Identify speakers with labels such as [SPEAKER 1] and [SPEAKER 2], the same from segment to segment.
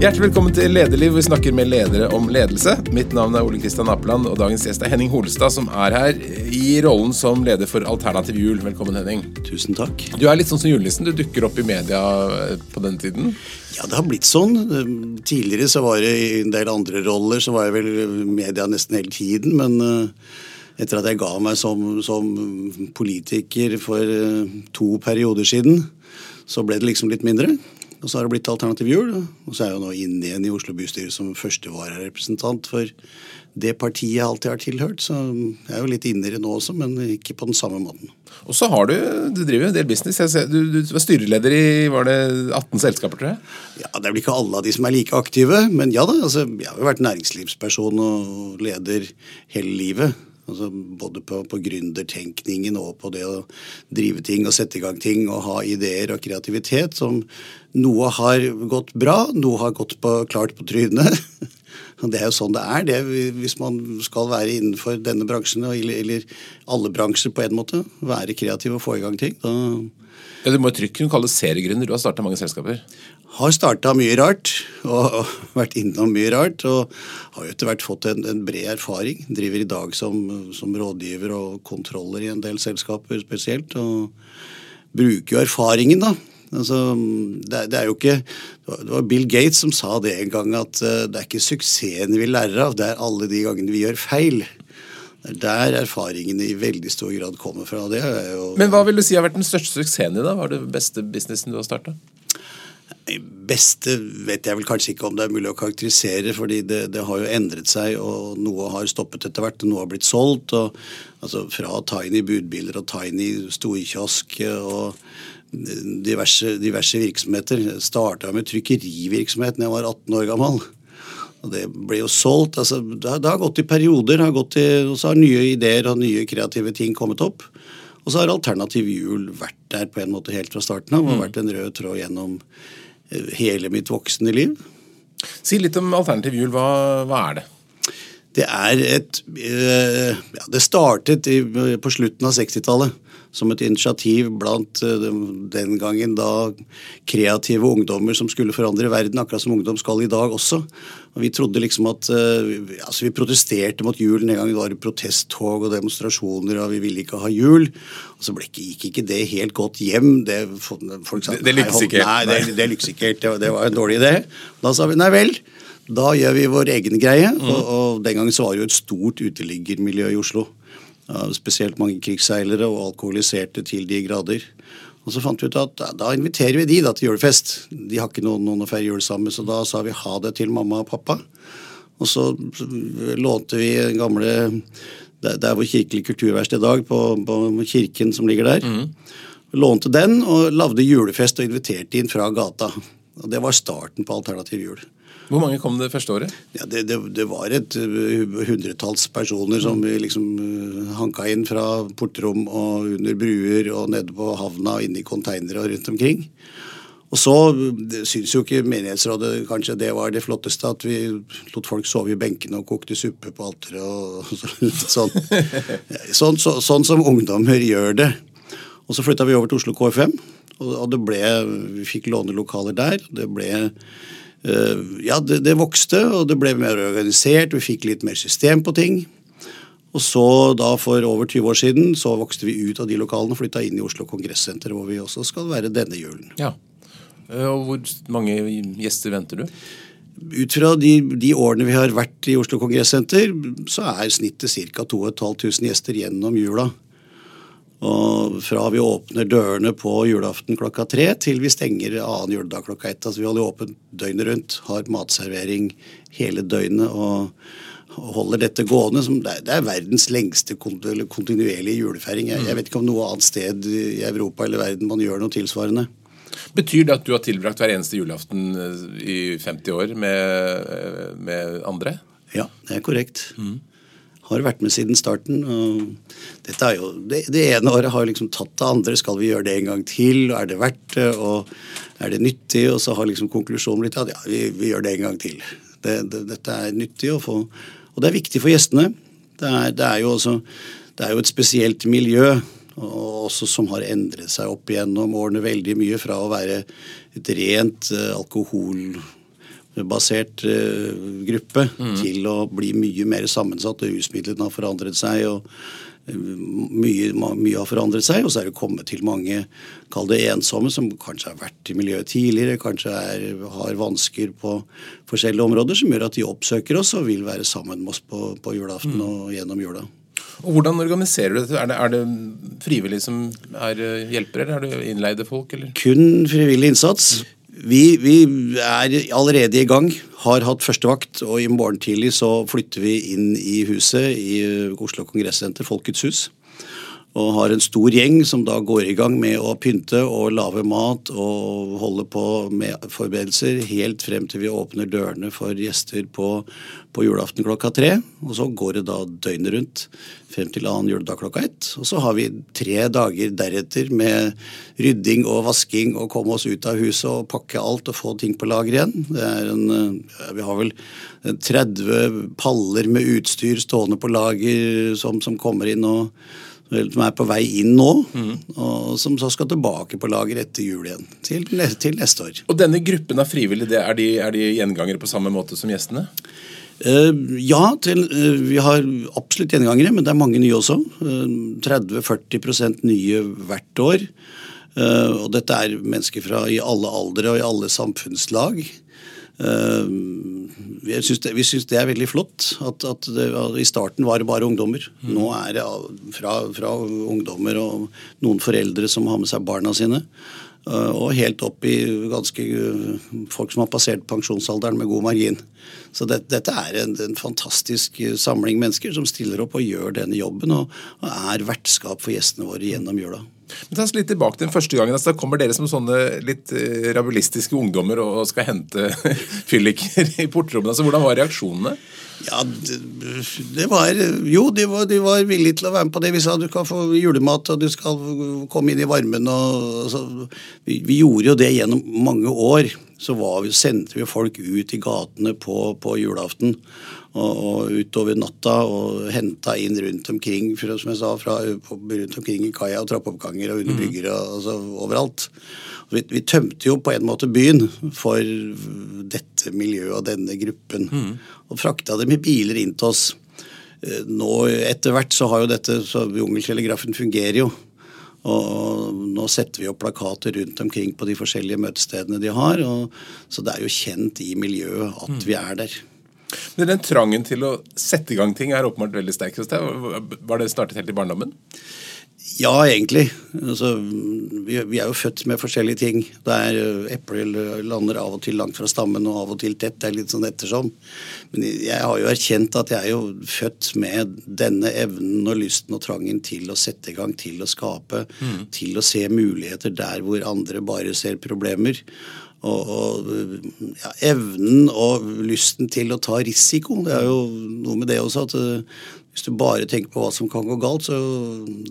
[SPEAKER 1] Hjertelig velkommen til Lederliv, hvor vi snakker med ledere om ledelse. Mitt navn er Ole Kristian Apeland, og dagens gjest er Henning Holstad, som er her i rollen som leder for Alternativ Jul. Velkommen, Henning.
[SPEAKER 2] Tusen takk.
[SPEAKER 1] Du er litt sånn som julenissen. Du dukker opp i media eh, på den tiden.
[SPEAKER 2] Ja, det har blitt sånn. Tidligere så var det i en del andre roller, så var jeg vel i media nesten hele tiden. Men eh, etter at jeg ga meg som, som politiker for eh, to perioder siden, så ble det liksom litt mindre. Og så har det blitt Alternativ Jul. Og så er jeg jo nå inne igjen i Oslo bystyre som førstevararepresentant for det partiet jeg alltid har tilhørt. Så jeg er jo litt inne i det nå også, men ikke på den samme måten.
[SPEAKER 1] Og så har du du driver jo en del business. Ser, du, du var styreleder i var det 18 selskaper, tror jeg?
[SPEAKER 2] Ja, Det er vel ikke alle av de som er like aktive, men ja da. altså Jeg har jo vært næringslivsperson og leder hele livet. Altså både på, på gründertenkningen og på det å drive ting og sette i gang ting og ha ideer og kreativitet. som Noe har gått bra, noe har gått på, klart på trynet. Det er jo sånn det er, det, hvis man skal være innenfor denne bransjen, eller, alle bransjer på en måte. Være kreativ og få i gang ting. Da
[SPEAKER 1] ja, du må trygt kunne kalle seriegründer. Du har starta mange selskaper.
[SPEAKER 2] Har starta mye rart, og, vært innom mye rart. Og har jo etter hvert fått en, en bred erfaring. Driver i dag som, som, rådgiver og kontroller i en del selskaper spesielt. Og bruker jo erfaringen, da. Altså, det, det, er jo ikke Det var Bill Gates som sa det en gang, at uh, det er ikke suksessen vi lærer av, det er alle de gangene vi gjør feil. Det er der erfaringene i veldig stor grad kommer fra. Jo,
[SPEAKER 1] Men hva vil du si har vært den største suksessen din? da? Hva er det beste businessen du har starta?
[SPEAKER 2] Beste vet jeg vel kanskje ikke om det er mulig å karakterisere, fordi det, det har jo endret seg, og noe har stoppet etter hvert, og noe har blitt solgt. Og, altså Fra tiny budbiler og tiny storkiosk og diverse, diverse virksomheter. Starta med trykkerivirksomhet da jeg var 18 år gammel. Og det ble jo solgt. altså Det har, det har gått i perioder, har gått i, og så har nye ideer og nye kreative ting kommet opp. Og så har Alternativ Jul vært der på en måte helt fra starten av. Og vært en rød tråd gjennom hele mitt voksne liv.
[SPEAKER 1] Si litt om Alternativ Jul. Hva, hva er det?
[SPEAKER 2] Det er et eh, ja, Det startet i, på slutten av 60-tallet som et initiativ blant eh, den gangen da kreative ungdommer som skulle forandre verden, akkurat som ungdom skal i dag også. Og Vi trodde liksom at eh, altså Vi protesterte mot julen en gang det var protesttog og demonstrasjoner, og vi ville ikke ha jul. Og Så ble, gikk ikke det helt godt hjem. Det,
[SPEAKER 1] folk sa, det, det lykkes ikke.
[SPEAKER 2] Nei, det, det lykkes ikke helt. Det, det var en dårlig idé. Da sa vi nei vel. Da gjør vi vår egen greie. Mm. Og, og, Den gangen så var det jo et stort uteliggermiljø i Oslo spesielt mange krigsseilere og alkoholiserte til de grader. Og så fant vi ut at da inviterer vi de da til julefest. De har ikke noen, noen å feire jul sammen så da sa vi ha det til mamma og pappa. Og så lånte vi gamle Der hvor Kirkelig kulturverksted i dag, på, på, kirken som ligger der. Mm. Lånte den og lagde julefest og inviterte inn fra gata. Og Det var starten på Alternativ jul.
[SPEAKER 1] Hvor mange kom det første året?
[SPEAKER 2] Ja, det, det, det var et uh, hundretalls personer som vi liksom uh, hanka inn fra portrom og under bruer og nede på havna og inne i konteinere og rundt omkring. Og så syns jo ikke menighetsrådet kanskje det var det flotteste at vi lot folk sove i benkene og kokte suppe på alteret og sånn. Sånn, så, sånn som ungdommer gjør det. Og så flytta vi over til Oslo KFM, og det ble Vi fikk låne lokaler der. Det ble Eh, ja, det, det, vokste, og det ble mer organisert. Vi fikk litt mer system på ting. Og så da for over 20 år siden så vokste vi ut av de lokalene og flytta inn i Oslo Kongressenter, hvor vi også skal være denne julen.
[SPEAKER 1] Ja, eh, Og hvor mange gjester venter du?
[SPEAKER 2] Ut fra de, de årene vi har vært i Oslo Kongressenter, så er snittet ca. 2500 gjester gjennom jula. Og fra vi åpner dørene på julaften klokka tre til vi stenger annen juledag klokka ett. Altså vi holder åpent døgnet rundt, har matservering hele døgnet og holder dette gående. det er verdens lengste kontinuerlige julefeiring. Jeg, jeg vet ikke om noe annet sted i Europa eller verden man gjør noe tilsvarende.
[SPEAKER 1] Betyr det at du har tilbrakt hver eneste julaften eh, i 50 år med, eh, med andre?
[SPEAKER 2] Ja, det er korrekt. Mm har vært med siden starten. og dette er jo, det, det, ene året har liksom tatt det andre. Skal vi gjøre det en gang til? og Er det verdt det? og Er det nyttig? Og så har liksom konklusjonen blitt at ja, vi, vi gjør det en gang til. Det, det, dette er nyttig å få Og det er viktig for gjestene. Det er, det er, jo, også, det er jo et spesielt miljø og også som har endret seg opp igjennom årene veldig mye fra å være et rent uh, alkohol basert uh, gruppe mm. til å bli mye mer sammensatt. og Rusmidlene har forandret seg. og mye, mye, har forandret seg, og så er det kommet til mange kall det ensomme som kanskje har vært i miljøet tidligere, kanskje er, har vansker på forskjellige områder, som gjør at de oppsøker oss og vil være sammen med oss på, på julaften mm. og gjennom jula.
[SPEAKER 1] Og Hvordan organiserer du dette? Er det, er det frivillige som er eh, hjelpere, eller er det innleide folk? Eller?
[SPEAKER 2] Kun frivillig innsats. Vi, vi, er allerede i gang. Har hatt førstevakt, og i morgen tidlig så flytter vi inn i huset i Oslo Kongressenter, Folkets hus og har en stor gjeng som da går i gang med å pynte og lage mat og holde på med forberedelser helt frem til vi åpner dørene for gjester på, på julaften klokka tre. Og så går det da døgnet rundt frem til annen juledag klokka ett. Og så har vi tre dager deretter med rydding og vasking og komme oss ut av huset og pakke alt og få ting på lager igjen. Det er en, vi har vel 30 paller med utstyr stående på lager som, som kommer inn og som er på vei inn nå, mm. og som så skal tilbake på lager etter jul igjen. Til, til, neste år.
[SPEAKER 1] Og denne gruppen av frivillige, er de, er de gjengangere på samme måte som gjestene?
[SPEAKER 2] Uh, ja, til, uh, vi har absolutt gjengangere, men det er mange nye også. Uh, eh, 30-40% nye hvert år. og dette er mennesker fra i alle aldre og i alle samfunnslag. Uh, vi syns det, det, er veldig flott at, at det, i starten var det bare ungdommer. Mm. Nå er det fra, fra, ungdommer og noen foreldre som har med seg barna sine. Uh, og helt opp i ganske folk som har passert pensjonsalderen med god margin. Så det, dette er en, en, fantastisk samling mennesker som stiller opp og gjør denne jobben, og, og er vertskap for gjestene våre gjennom jula.
[SPEAKER 1] Men ta oss litt tilbake til den første gangen. Altså, da kommer dere som sånne litt uh, rabulistiske ungdommer og skal hente fylliker i portrommet. Altså, hvordan var reaksjonene?
[SPEAKER 2] Ja, det, var Jo, de var, de var, villige til å være med på det. Vi sa du kan få julemat og du skal komme inn i varmen. Og, altså, vi, vi, gjorde jo det gjennom mange år. Så var, sendte vi folk ut i gatene på, på julaften og, og, utover natta og henta inn rundt omkring for, som jeg sa, fra, rundt omkring i kaia og trappeoppganger og under mm. brygger og altså, overalt. Vi, vi, tømte jo på en måte byen for dette miljøet og denne gruppen. Mm. Og frakta dem i biler inn til oss. Eh, nå Etter hvert så har jo dette så Jungeltelegrafen fungerer jo. Og nå setter vi opp plakater rundt omkring på de forskjellige møtestedene de har. Og, så det er jo kjent i miljøet at mm. vi er der.
[SPEAKER 1] Men den trangen til å sette i gang ting er åpenbart veldig sterk hos deg. Var det startet helt i barndommen?
[SPEAKER 2] Ja, egentlig. Altså, vi, vi, er jo født med forskjellige ting. Der epler lander av og til langt fra stammen og av og til tett. Det er litt sånn ettersom. Men jeg har jo erkjent at jeg er jo født med denne evnen og lysten og trangen til å sette i gang, til å skape, mm. til å se muligheter der hvor andre bare ser problemer. Og, og ja, evnen og lysten til å ta risiko. Det er jo noe med det også at uh, hvis du bare tenker på hva som kan gå galt, så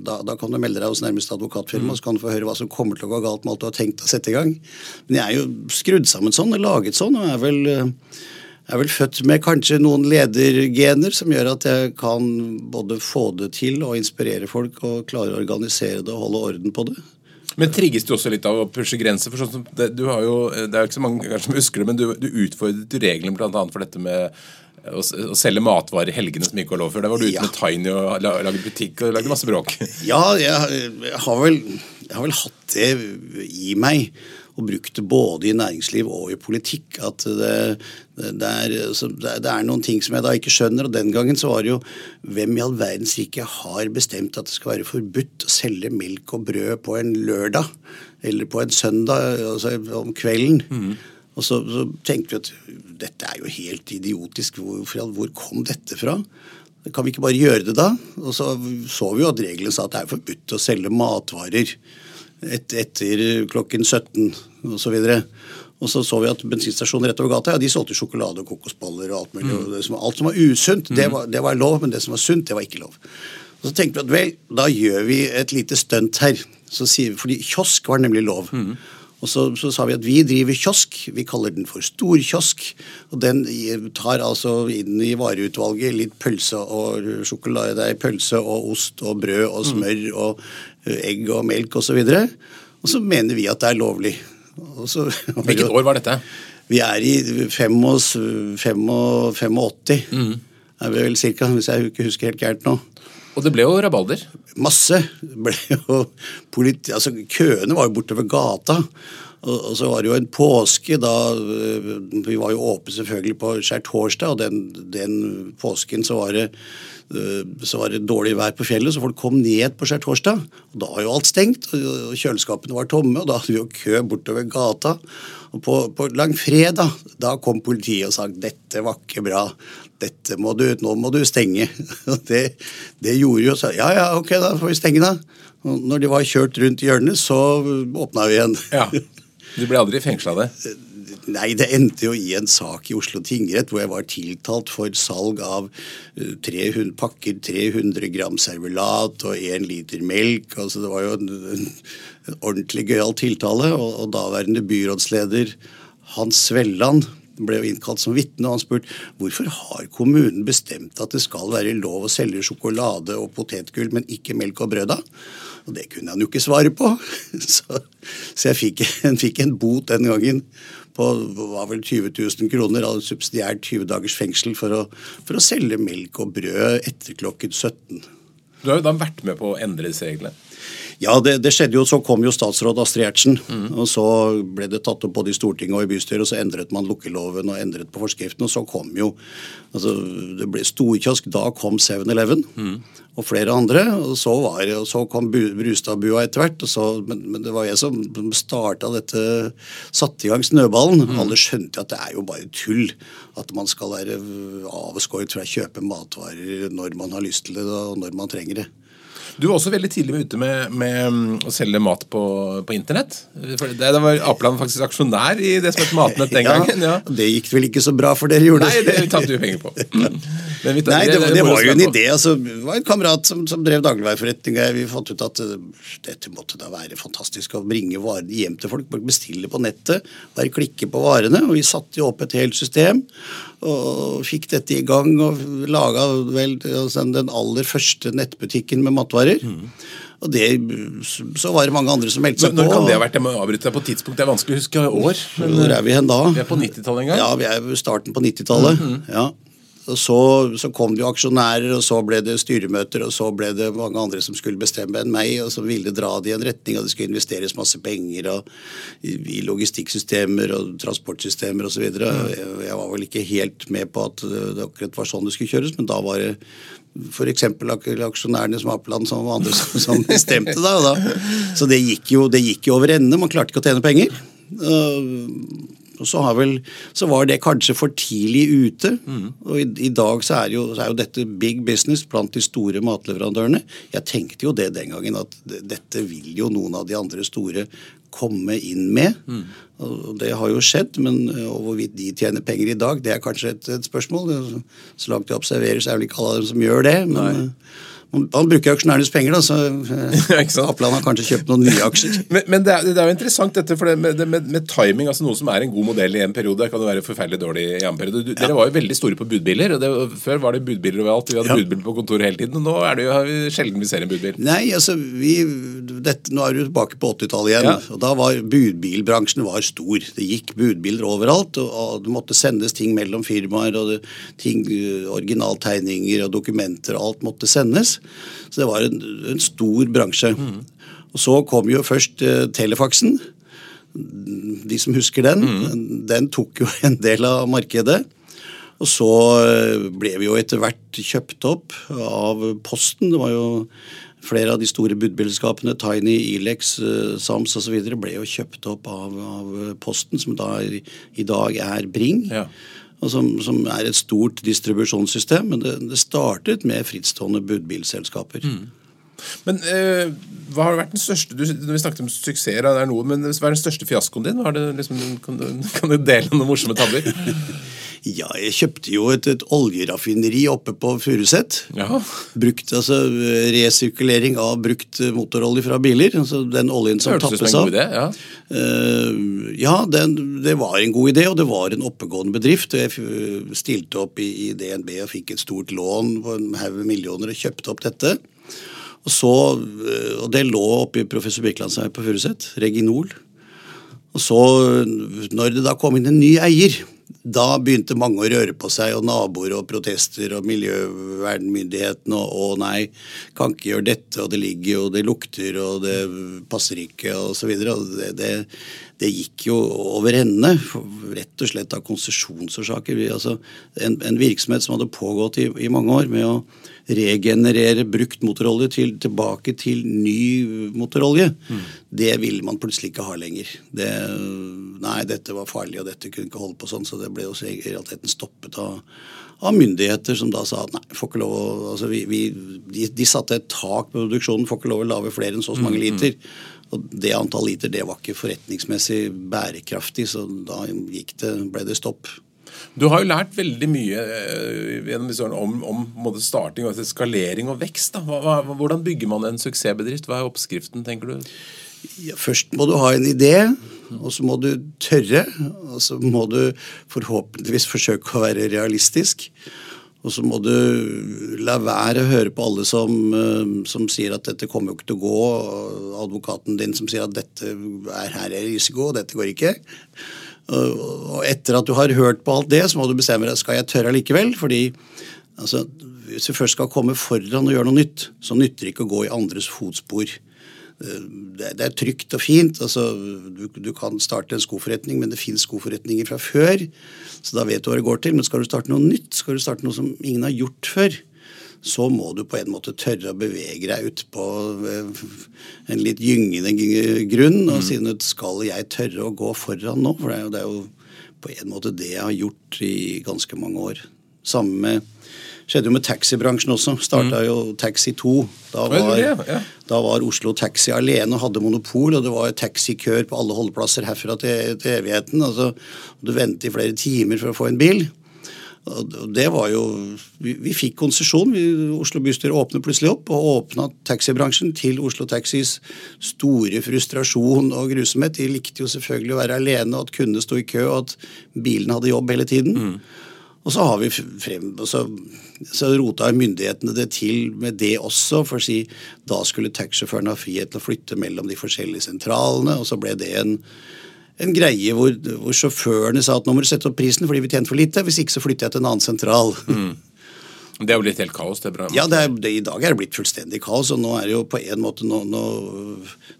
[SPEAKER 2] da, da kan du melde deg hos nærmeste advokatfirma, mm. så kan du få høre hva som kommer til å gå galt med alt du har tenkt å sette i gang. Men jeg er jo skrudd sammen sånn og laget sånn, og er vel, uh, er vel født med kanskje noen ledergener som gjør at jeg kan både få det til og inspirere folk og klare å organisere det og holde orden på det.
[SPEAKER 1] Men trigges du også litt av å pushe grenser? for sånn det, du har jo, det er jo ikke så mange som husker det, men du, du utfordret reglene bl.a. for dette med å, å, selge matvarer i helgene som ikke var lov før. Der var du ute ja. med Tiny og lagde butikk og lagde masse bråk.
[SPEAKER 2] Ja, jeg, jeg, har vel, jeg har vel hatt det i meg og brukt det både i næringsliv og i politikk. At det, det, er, det, er, noen ting som jeg da ikke skjønner. Og den gangen så var det jo hvem i all verdens rike har bestemt at det skal være forbudt å selge melk og brød på en lørdag eller på en søndag altså om kvelden. Mm. Og så, så, tenkte vi at dette er jo helt idiotisk. Hvor, hvor kom dette fra? Kan vi ikke bare gjøre det da? Og så så vi jo at reglene sa at det er forbudt å selge matvarer et, etter klokken 17 osv. Og så så vi at bensinstasjonen rett over gata ja, de solgte sjokolade og kokosboller og alt mulig. Mm. Og som, alt som var usunt, det, mm. var, det, var, lov, men det som var sunt, det var ikke lov. Og Så tenkte vi at vel, da gjør vi et lite stunt her. Så sier vi, fordi kiosk var nemlig lov. Mm. Og så, så, sa vi at vi driver kiosk. Vi kaller den for storkiosk. Og den tar altså inn i vareutvalget litt pølse og sjokolade, pølse og ost og brød og mm. smør og egg og melk osv. Og, så og så mener vi at det er lovlig.
[SPEAKER 1] Så, Hvilket år var dette?
[SPEAKER 2] Vi er i 85, 85 mm. er vi vel cirka, hvis jeg ikke husker helt gærent nå.
[SPEAKER 1] Og det ble jo rabalder?
[SPEAKER 2] Masse. ble jo politi altså, køene var jo bortover gata. Og, så var det jo en påske da øh, Vi var jo åpne selvfølgelig på skjærtorsdag, og den, den påsken så var det øh, så var det dårlig vær på fjellet, så folk kom ned på skjærtorsdag. Og da var jo alt stengt, og kjøleskapene var tomme, og da hadde vi jo kø bortover gata. Og på, på langfredag da kom politiet og sa dette var ikke bra, dette må du, nå må du stenge. Det, det gjorde jo så Ja ja, ok, da får vi stenge, da. Og når de var kjørt rundt hjørnet, så åpna vi igjen.
[SPEAKER 1] Ja. Du ble aldri fengsla det?
[SPEAKER 2] Nei, det endte jo i en sak i Oslo tingrett hvor jeg var tiltalt for salg av 300, eh, pakker 300 gram servelat og 1 liter melk. Altså Det var jo en, en ordentlig gøyal tiltale. Og, og daværende byrådsleder Hans Svelland ble jo innkalt som vitne, og han spurte hvorfor har kommunen bestemt at det skal være lov å selge sjokolade og potetgull, men ikke melk og brød da? Og det kunne han jo ikke svare på. Så, så jeg fikk, fikk, en bot den gangen på var vel 20 000 kroner, altså subsidiært 20 dagers fengsel, for å, for å selge melk og brød etter klokken 17.
[SPEAKER 1] Du har jo da vært med på å endre disse reglene?
[SPEAKER 2] Ja, det, det, skjedde jo, så kom jo statsråd Astrid Gjertsen. Mm. Og så ble det tatt opp både i Stortinget og i bystyret, og så endret man lukkeloven og endret på forskriften. Og så kom jo altså Det ble storkiosk. Da kom 7-Eleven mm. og flere andre. Og så, var, og så kom Brustadbua etter hvert. Og så, men, men, det var jeg som starta dette, satte i gang snøballen. Mm. Alle skjønte at det er jo bare tull at man skal være avskåret fra å kjøpe matvarer når man har lyst til det og når man trenger det.
[SPEAKER 1] Du var også veldig tidlig ute med, med mm, å selge mat på, på internett. For det, det var Apeland faktisk aksjonær i det som het Matnett den gangen. Ja.
[SPEAKER 2] Det gikk vel ikke så bra for dere gjorde
[SPEAKER 1] Nei, det tapte vi penger på.
[SPEAKER 2] Mm. Vi, Nei, det, det, det var jo en idé. Altså, det var en kamerat som, som drev dagligvareforretning. Vi fant ut at uh, dette måtte da være fantastisk å bringe varene hjem til folk. Bestille på nettet, bare klikke på varene. Og vi satte jo opp et helt system og fikk dette i gang og laga vel altså, den aller første nettbutikken med matvarer. Mm. Og det, Så var det mange andre som meldte seg
[SPEAKER 1] på. Når kan det ha vært? Jeg må avbryte deg på tidspunkt. Det er vanskelig å huske år.
[SPEAKER 2] Men, Hvor er vi hen da?
[SPEAKER 1] Vi er på 90-tallet en gang?
[SPEAKER 2] Ja, vi er starten på 90-tallet. Mm -hmm. ja. Og så, så, kom det jo aksjonærer, og så ble det styremøter, og så ble det mange andre som skulle bestemme enn meg, og som ville dra det i en retning, og det skulle investeres masse penger og, i, i logistikksystemer og transportsystemer osv. Mm. Jeg, jeg var vel ikke helt med på at det akkurat var sånn det skulle kjøres, men da var det f.eks. aksjonærene som Apeland som andre som, som bestemte da, da. Så det gikk, jo, det gikk jo over ende. Man klarte ikke å tjene penger. Og så, vel, så, var det kanskje for tidlig ute. Mm. Og i, i dag så er, jo, så er, jo, dette big business blant de store matleverandørene. Jeg tenkte jo det den gangen, at dette vil jo noen av de andre store komme inn med. Mm. Og det har jo skjedd, men hvorvidt de tjener penger i dag, det er kanskje et, et spørsmål. Så langt jeg observerer, så er vel ikke alle av dem som gjør det. men... Nei. Han bruker aksjonærenes penger, da, så eh, Appeland har kanskje kjøpt noen nye aksjer.
[SPEAKER 1] men, men det, er, det, er, jo interessant dette, for det med, med, med, timing, altså noe som er en god modell i en periode, kan jo være forferdelig dårlig i en periode. Du, ja. Dere var jo veldig store på budbiler. det, Før var det budbiler overalt. Vi hadde ja. budbiler på kontoret hele tiden. og Nå er det jo sjelden vi ser en budbil.
[SPEAKER 2] Nei, altså, vi, dette, Nå er du tilbake på 80-tallet igjen. Ja. og Da var budbilbransjen var stor. Det gikk budbiler overalt. og, og Det måtte sendes ting mellom firmaer. og det, ting, Originaltegninger og dokumenter og alt måtte sendes. Så det var en, en stor bransje. Mm. Og så kom jo først eh, telefaksen. De som husker den. Mm. Den tok jo en del av markedet. Og så eh, ble vi jo etter hvert kjøpt opp av Posten. Det var jo flere av de store budbilskapene, Tiny, Ilex, eh, Sams osv. ble jo kjøpt opp av, av Posten, som da i dag er Bring. Ja og som, som, er et stort distribusjonssystem. Men det, det startet med frittstående budbilselskaper. Mm.
[SPEAKER 1] Men eh, hva har vært den største du, Vi snakket om suksesser, det er noe, men hva er den største fiaskoen din? Liksom, kan, du, kan, du, dele noen morsomme tabber?
[SPEAKER 2] Ja, jeg kjøpte jo et, et oljeraffineri oppe på Furuset. Brukt, altså Resirkulering av brukt motorolje fra biler. altså Den oljen som tappes av.
[SPEAKER 1] Idé, ja,
[SPEAKER 2] uh, ja den, det var en god idé, og det var en oppegående bedrift. Jeg stilte opp i, i DNB og fikk et stort lån på en haug millioner og kjøpte opp dette. Og, så, eh, og det lå oppe i professor Birkelands her på Furuset. Reginol. Og så, når det da kom inn en ny eier, da begynte mange å røre på seg, og naboer og protester og miljøvernmyndighetene og 'å nei, kan ikke gjøre dette', og det ligger jo, det lukter, og det passer ikke, og så videre. Og det, det, det gikk jo over ende, rett og slett av konsesjonsårsaker. Altså, en, en, virksomhet som hadde pågått i, i mange år med å regenerere brukt motorolje til, tilbake til ny motorolje, mm. det ville man plutselig ikke ha lenger. Det, nei, dette var farlig, og dette kunne ikke holde på sånn, så det ble jo i realiteten stoppet av, av myndigheter som da sa at nei, får ikke lov å altså vi, vi, de, de, satte et tak på produksjonen, får ikke lov å lage flere enn så mange mm, mm. liter. Og det antall liter det var ikke forretningsmessig bærekraftig, så da det, ble det stopp.
[SPEAKER 1] Du har jo lært veldig mye eh, gjennom om, om starting, og skalering og vekst. Hva, hvordan bygger man en suksessbedrift? Hva er oppskriften, tenker du?
[SPEAKER 2] Ja, først må du ha en idé, og så må du tørre. Og så må du forhåpentligvis forsøke å være realistisk. Og så må du la være å høre på alle som, eh, som, sier at dette kommer jo ikke til å gå. Advokaten din som sier at dette er her er risiko, og dette går ikke. Og etter at du har hørt på alt det, så må du bestemme deg skal jeg tørre likevel. fordi altså, hvis du først skal komme foran og gjøre noe nytt, så nytter det ikke å gå i andres fotspor. Eh, det, er trygt og fint. altså du, du, kan starte en skoforretning, men det finnes skoforretninger fra før. Så da vet du hva det går til. Men skal du starte noe nytt, skal du starte noe som ingen har gjort før, så må du på en måte tørre å bevege deg ut på eh, en litt gyngende grunn og mm. si at skal jeg tørre å gå foran nå? For det er, jo, det er jo på en måte det jeg har gjort i ganske mange år. Samme skjedde jo med taxibransjen også. Starta mm. jo Taxi 2. Da var, da var, Oslo Taxi alene og hadde monopol, og det var taxikøer på alle holdeplasser herfra til, til evigheten. Altså, du ventet i flere timer for å få en bil. Og det var jo, Vi, vi fikk konsesjon. Oslo bystyre åpnet plutselig opp og åpna taxibransjen til Oslo Taxis store frustrasjon og grusomhet. De likte jo selvfølgelig å være alene, og at kundene sto i kø, og at bilen hadde jobb hele tiden. Mm. Og så har vi frem, så, så rota myndighetene det til med det også, for å si da skulle taxisjåførene ha frihet til å flytte mellom de forskjellige sentralene, og så ble det en en greie hvor, hvor, sjåførene sa at nå må du sette opp prisen fordi vi tjente for lite, hvis ikke så flytter jeg til en annen sentral. Mm.
[SPEAKER 1] Det er jo blitt helt kaos? det er bra.
[SPEAKER 2] Ja, det er, det, i dag er det blitt fullstendig kaos. og Nå er det jo på en måte, nå, nå,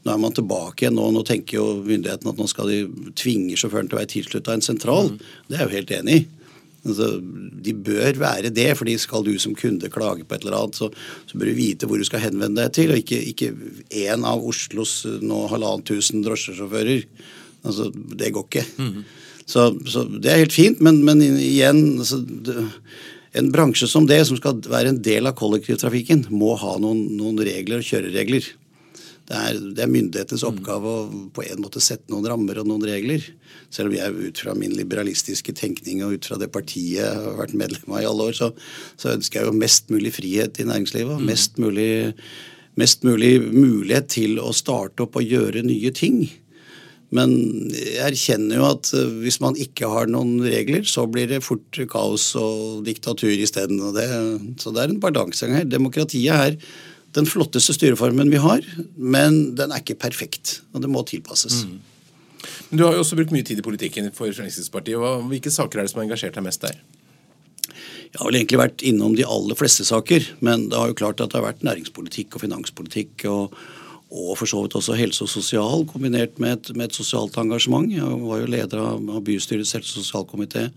[SPEAKER 2] nå er man tilbake igjen. Nå, nå, tenker jo myndighetene at nå skal de tvinge sjåføren til å være tilslutta en sentral. Mm. Det er jeg jo helt enig i. Altså, de bør være det, fordi skal du som kunde klage på et eller annet, så, så bør du vite hvor du skal henvende deg til, og ikke én av Oslos nå halvannet tusen drosjesjåfører Altså, det går ikke. Mm. Så, så, det er helt fint, men, men igjen altså, det, En bransje som det, som skal være en del av kollektivtrafikken, må ha noen, noen regler og kjøreregler. Det er, det er myndighetenes mm. oppgave å på en måte sette noen rammer og noen regler. Selv om jeg ut fra min liberalistiske tenkning og ut fra det partiet jeg har vært medlem av i alle år, så, så ønsker jeg jo mest mulig frihet i næringslivet. Mm. Mest mulig, mest mulig mulighet til å starte opp og gjøre nye ting. Men jeg erkjenner jo at eh, hvis man ikke har noen regler, så blir det fort kaos og diktatur isteden. Så det er en balansegang her. Demokratiet er den flotteste styreformen vi har, men den er ikke perfekt. Og det må tilpasses. Mm.
[SPEAKER 1] Du har jo også brukt mye tid i politikken for Fremskrittspartiet. Hvilke saker er det som har engasjert deg mest der?
[SPEAKER 2] Jeg har vel egentlig vært innom de aller fleste saker, men det har jo klart at det har vært næringspolitikk og finanspolitikk. og og for så vidt også helse og sosial, kombinert med et, med et sosialt engasjement. Jeg var jo leder av, av bystyrets helse- og sosialkomité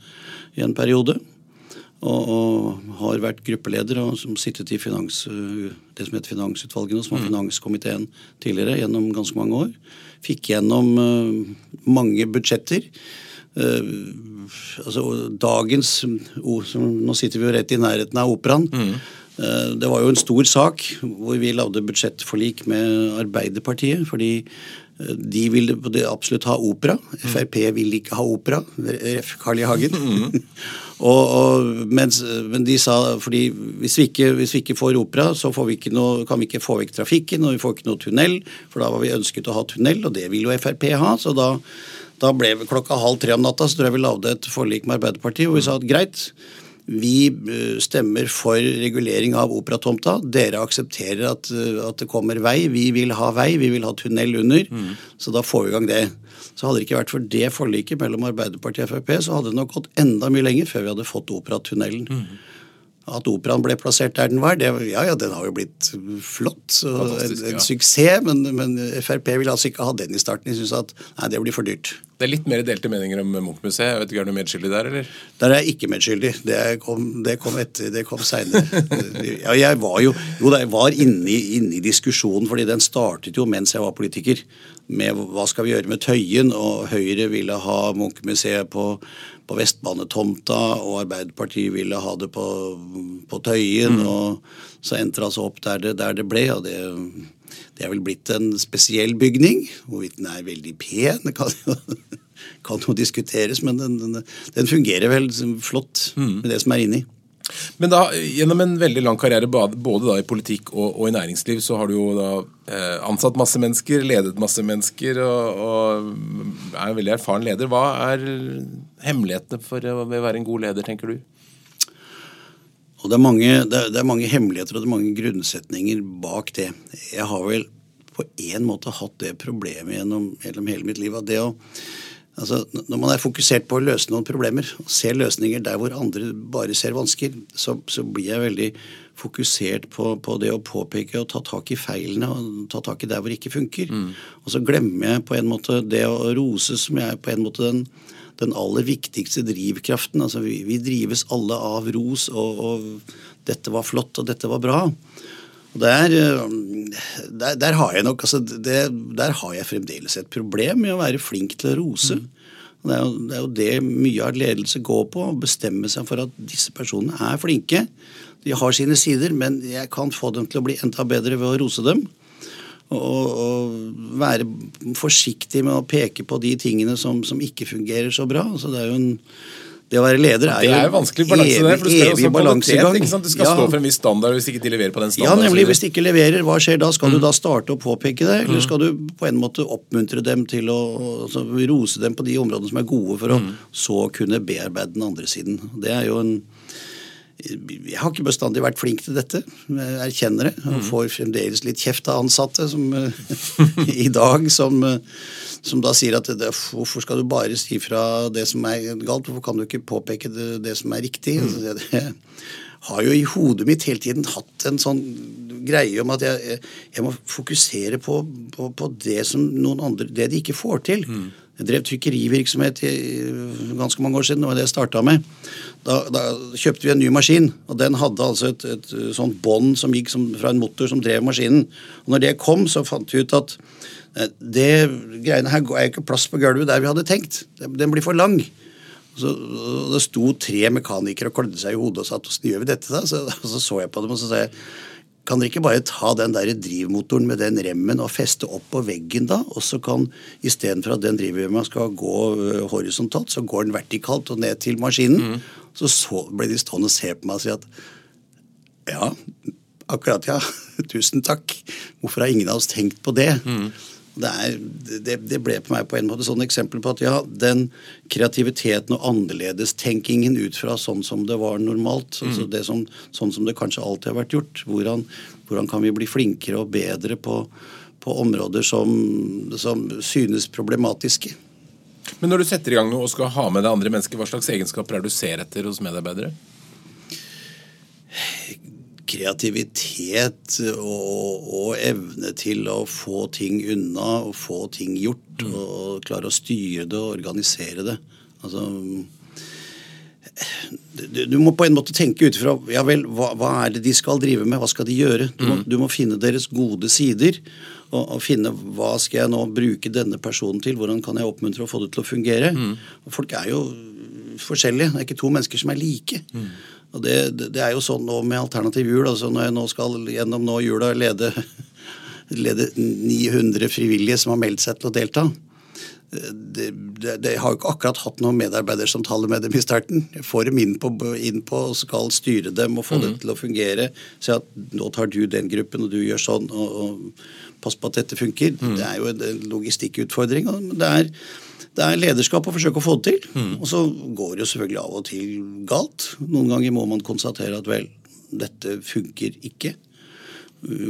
[SPEAKER 2] i en periode. Og, og, har vært gruppeleder og som sittet i finans, det som heter Finansutvalget nå, som var mm. finanskomiteen tidligere, gjennom ganske mange år. Fikk gjennom uh, mange budsjetter. Uh, altså dagens oh, Nå sitter vi jo rett i nærheten av operaen. Mm. Eh, det var jo en stor sak hvor vi lagde budsjettforlik med Arbeiderpartiet. fordi eh, de ville absolutt ha opera. Frp ville ikke ha opera. Ref. Carl I. Hagen. Mm. og, og, mens, men de sa fordi hvis vi, ikke, hvis vi ikke får opera, så vi noe, kan vi ikke få vekk trafikken, og vi får ikke noe tunnel. For da var vi ønsket å ha tunnel, og det ville jo Frp ha. så da da ble vi klokka halv tre om natta så tror jeg vi lagde et forlik med Arbeiderpartiet hvor vi sa at greit, vi eh, stemmer for regulering av operatomta. Dere aksepterer at, eh, at, det kommer vei. Vi vil ha vei, vi vil ha tunnel under. Mm. Så da får vi i gang det. Så hadde det ikke vært for det forliket mellom Arbeiderpartiet og Frp, så hadde det nok gått enda mye lenger før vi hadde fått operatunnelen. Mm. At operaen ble plassert der den var, det, ja ja, den har jo blitt flott. En, en ja. suksess, men, men, Frp vil altså ikke ha den i starten. De syns at nei, det blir for dyrt.
[SPEAKER 1] Det er litt mer delte meninger om Munch-museet. Er du medskyldig der, eller?
[SPEAKER 2] Der er jeg ikke medskyldig. Det kom, det kom etter, det kom seinere. ja, jeg var jo jo, jeg var inne i diskusjonen, fordi den startet jo mens jeg var politiker. Med hva skal vi gjøre med Tøyen? Og Høyre ville ha Munch-museet på på Vestbanetomta, og Arbeiderpartiet ville ha det på, på Tøyen. Mm. og Så endte det altså opp der det, der det ble. og det, det er vel blitt en spesiell bygning. Hvorvidt den er veldig pen, det kan jo, kan jo diskuteres, men den, den, den, fungerer vel flott mm. med det som er inni.
[SPEAKER 1] Men da, gjennom en veldig lang karriere både da i politikk og, og i næringsliv, så har du jo da eh, ansatt masse mennesker, ledet masse mennesker og, og er en veldig erfaren leder. Hva er hemmelighetene for å være en god leder, tenker du?
[SPEAKER 2] Og det er, mange, det, er, det er mange hemmeligheter og det er mange grunnsetninger bak det. Jeg har vel på en måte hatt det problemet gjennom, gjennom hele mitt liv. at det å Altså, når man er fokusert på å løse noen problemer, og ser løsninger der hvor andre bare ser vansker, så, så blir jeg veldig fokusert på, på, det å påpeke og ta tak i feilene og ta tak i der hvor det ikke funker. Mm. Og så glemmer jeg på en måte det å rose, som jeg på en måte den, den aller viktigste drivkraften. Altså, vi, vi drives alle av ros, og, og, dette var flott, og dette var bra. Der, eh, der, der, har jeg nok altså det, Der har jeg fremdeles et problem med å være flink til å rose. Mm. Det, er jo, det, er jo, det mye av ledelse går på, å bestemme seg for at disse personene er flinke. De har sine sider, men jeg kan få dem til å bli enda bedre ved å rose dem. Og, være forsiktig med å peke på de tingene som, som ikke fungerer så bra. Altså det er jo en det å være leder er jo
[SPEAKER 1] Det er jo vanskelig balanse evig, der, for du skal evig balansegang. Du skal ja. stå for en viss standard hvis ikke de leverer på den standarden.
[SPEAKER 2] Ja, nemlig. Hvis de ikke leverer, hva skjer da? Skal mm. du da starte å påpeke det, eller mm. skal du på en måte oppmuntre dem til å altså, rose dem på de områdene som er gode, for å mm. så kunne bearbeide den andre siden? Det er jo en jeg har ikke bestandig vært flink til dette. Jeg erkjenner det. Jeg mm. får fremdeles litt kjeft av ansatte som, i dag som, som, da sier at det, hvorfor skal du bare si fra det som er galt, hvorfor kan du ikke påpeke det, det som er riktig? Mm. Altså, jeg har jo i hodet mitt hele tiden hatt en sånn greie om at jeg, jeg må fokusere på, på, på, det som noen andre Det de ikke får til. Mm. Jeg drev trykkerivirksomhet i ganske mange år siden, det var det jeg starta med. Da, da, kjøpte vi en ny maskin, og den hadde altså et, et sånt bånd som gikk som, fra en motor som drev maskinen. Og når det kom, så fant vi ut at eh, det greiene her er ikke plass på gulvet der vi hadde tenkt. Den blir for lang. Så, det sto tre mekanikere og klødde seg i hodet og sa hvordan gjør vi dette da? Så, så, så jeg på dem og så sa jeg kan dere ikke bare ta den der drivmotoren med den remmen og feste opp på veggen, da? Og så kan istedenfor at den drivhjemma skal gå øh, horisontalt, så går den vertikalt og ned til maskinen. Mm. Så, så ble de stående og se på meg og si at ja, akkurat ja. Tusen takk. Hvorfor har ingen av oss tenkt på det? Mm. Det, er, det, det, ble på meg på en måte sånn eksempel på at ja, den kreativiteten og annerledestenkingen ut fra sånn som det var normalt, mm. altså det som, sånn som det kanskje alltid har vært gjort, hvordan, hvordan kan vi bli flinkere og bedre på, på områder som, som, synes problematiske.
[SPEAKER 1] Men når du setter i gang noe og skal ha med deg andre mennesker, hva slags egenskaper er det du ser etter hos medarbeidere?
[SPEAKER 2] Kreativitet og, og, evne til å få ting unna og få ting gjort. Mm. Og klare å styre det og organisere det. Altså du, du, må på en måte tenke ut fra ja vel, hva, hva, er det de skal drive med, hva skal de gjøre? Du må, mm. du må finne deres gode sider. Og, og, finne hva skal jeg nå bruke denne personen til, hvordan kan jeg oppmuntre og få det til å fungere. Mm. Folk er jo forskjellige. Det er ikke to mennesker som er like. Mm. Og det, det, er jo sånn nå med alternativ jul. altså Når jeg nå skal gjennom nå jula lede, lede 900 frivillige som har meldt seg til å delta, det, det, det, har jo ikke akkurat hatt noen medarbeidersamtaler med dem i starten. Jeg får dem inn på, inn på og skal styre dem og få mm. det til å fungere. Si at nå tar du den gruppen, og du gjør sånn, og, og pass på at dette funker. Mm. Det er jo en logistikkutfordring. men det er, det er lederskap å forsøke å få det til. Mm. Og så går det jo selvfølgelig av og til galt. Noen ganger må man konstatere at vel, dette funker ikke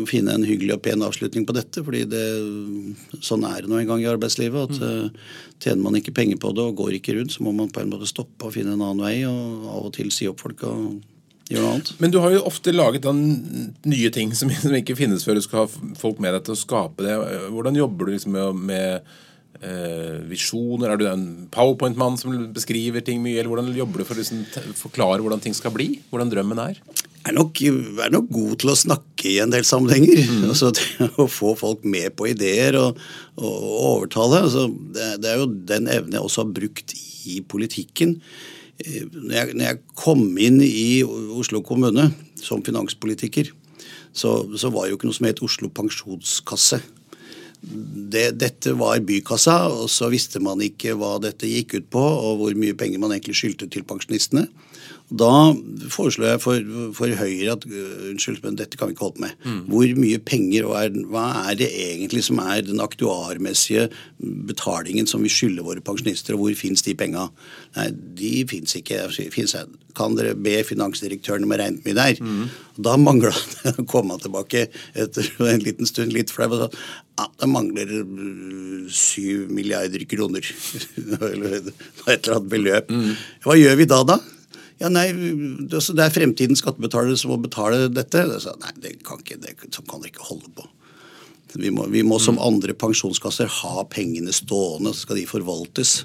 [SPEAKER 2] finne en hyggelig og pen avslutning på dette. fordi det, sånn er det nå en gang i arbeidslivet. at mm. Tjener man ikke penger på det og går ikke rundt, så må man på en måte stoppe og finne en annen vei. Og av og til si opp folk og gjøre noe annet.
[SPEAKER 1] Men du har jo ofte laget nye ting som, som, ikke finnes før du skal ha folk med deg til å skape det. Hvordan jobber du liksom med, med eh, visjoner? Er du en powerpoint-mann som beskriver ting mye? Eller hvordan jobber du for å liksom, forklare hvordan ting skal bli? Hvordan drømmen er?
[SPEAKER 2] er nok, er nok god til å snakke i en del sammenhenger. Mm. Altså, å få folk med på ideer og, og, og overtale. Altså, det, det, er jo den evnen jeg også har brukt i politikken. Eh, når jeg, når jeg kom inn i Oslo kommune som finanspolitiker, så, så var det jo ikke noe som het Oslo pensjonskasse. Det, dette var bykassa, og så visste man ikke hva dette gikk ut på, og hvor mye penger man egentlig skyldte til pensjonistene. Da foreslår jeg for, for Høyre at øh, unnskyld, men dette kan vi ikke holde på med. Mm. Hvor mye penger og er, hva er det egentlig som er den aktuarmessige betalingen som vi skylder våre pensjonister, og hvor fins de penga? Nei, de fins ikke. Finnes, kan dere be finansdirektøren om å regne mye der? Mm. Da mangla det å komme tilbake etter en liten stund litt flau og sa ja, det mangler øh, syv milliarder kroner. eller et eller annet beløp. Mm. Hva gjør vi da, da? Ja, nei, det er fremtidens skattebetalere som må betale dette. Så, nei, det kan ikke, det, sånn kan dere ikke holde på. Vi må, vi må som mm. andre pensjonskasser ha pengene stående, så skal de forvaltes.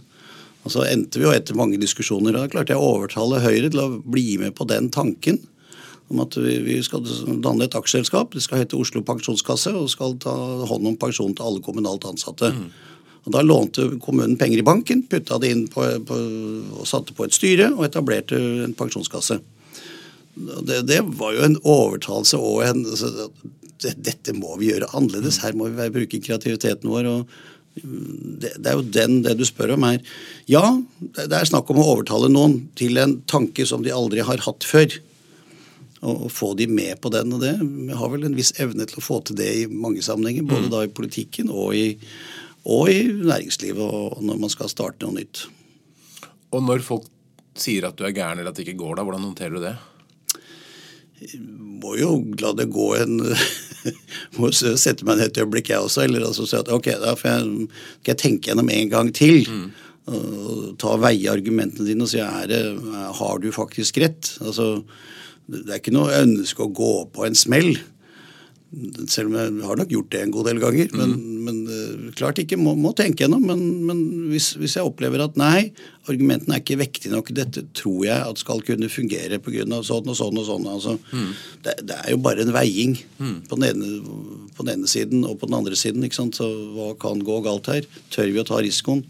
[SPEAKER 2] Og Så endte vi jo etter mange diskusjoner, og da klarte jeg å overtale Høyre til å bli med på den tanken. Om at vi, vi skal danne et aksjeselskap. Det skal hete Oslo pensjonskasse og skal ta hånd om pensjon til alle kommunalt ansatte. Mm. Og Da lånte kommunen penger i banken, putta det inn på, på, og satte på et styre og etablerte en pensjonskasse. Det, det var jo en overtalelse og en altså, det, Dette må vi gjøre annerledes. Her må vi bruke kreativiteten vår. og det, det, er jo den det du spør om her. Ja, det er snakk om å overtale noen til en tanke som de aldri har hatt før. Og, få de med på den og det. Vi har vel en viss evne til å få til det i mange sammenhenger. Både mm. da i politikken og i og i næringslivet og når man skal starte noe nytt.
[SPEAKER 1] Og når folk sier at du er gæren eller at det ikke går, da, hvordan håndterer du det?
[SPEAKER 2] Jeg må jo la det gå en Må sette meg ned et øyeblikk, jeg også. Eller altså si at ok, da får jeg, skal jeg tenke gjennom en gang til. Mm. Og ta veie argumentene dine og si er det, har du faktisk rett. Altså, det er ikke noe ønske å gå på en smell. Selv om jeg har nok gjort det en god del ganger. Men, mm. men uh, klart ikke. Må, må tenke gjennom. Men, men hvis, hvis, jeg opplever at nei, argumentene er ikke vektige nok, dette tror jeg at skal kunne fungere pga. sånn og sånn og sånn. Altså, mm. det, det, er jo bare en veiing mm. på, den ene, på, den ene, siden og på den andre siden. ikke sant? Så hva kan gå galt her? Tør vi å ta risikoen?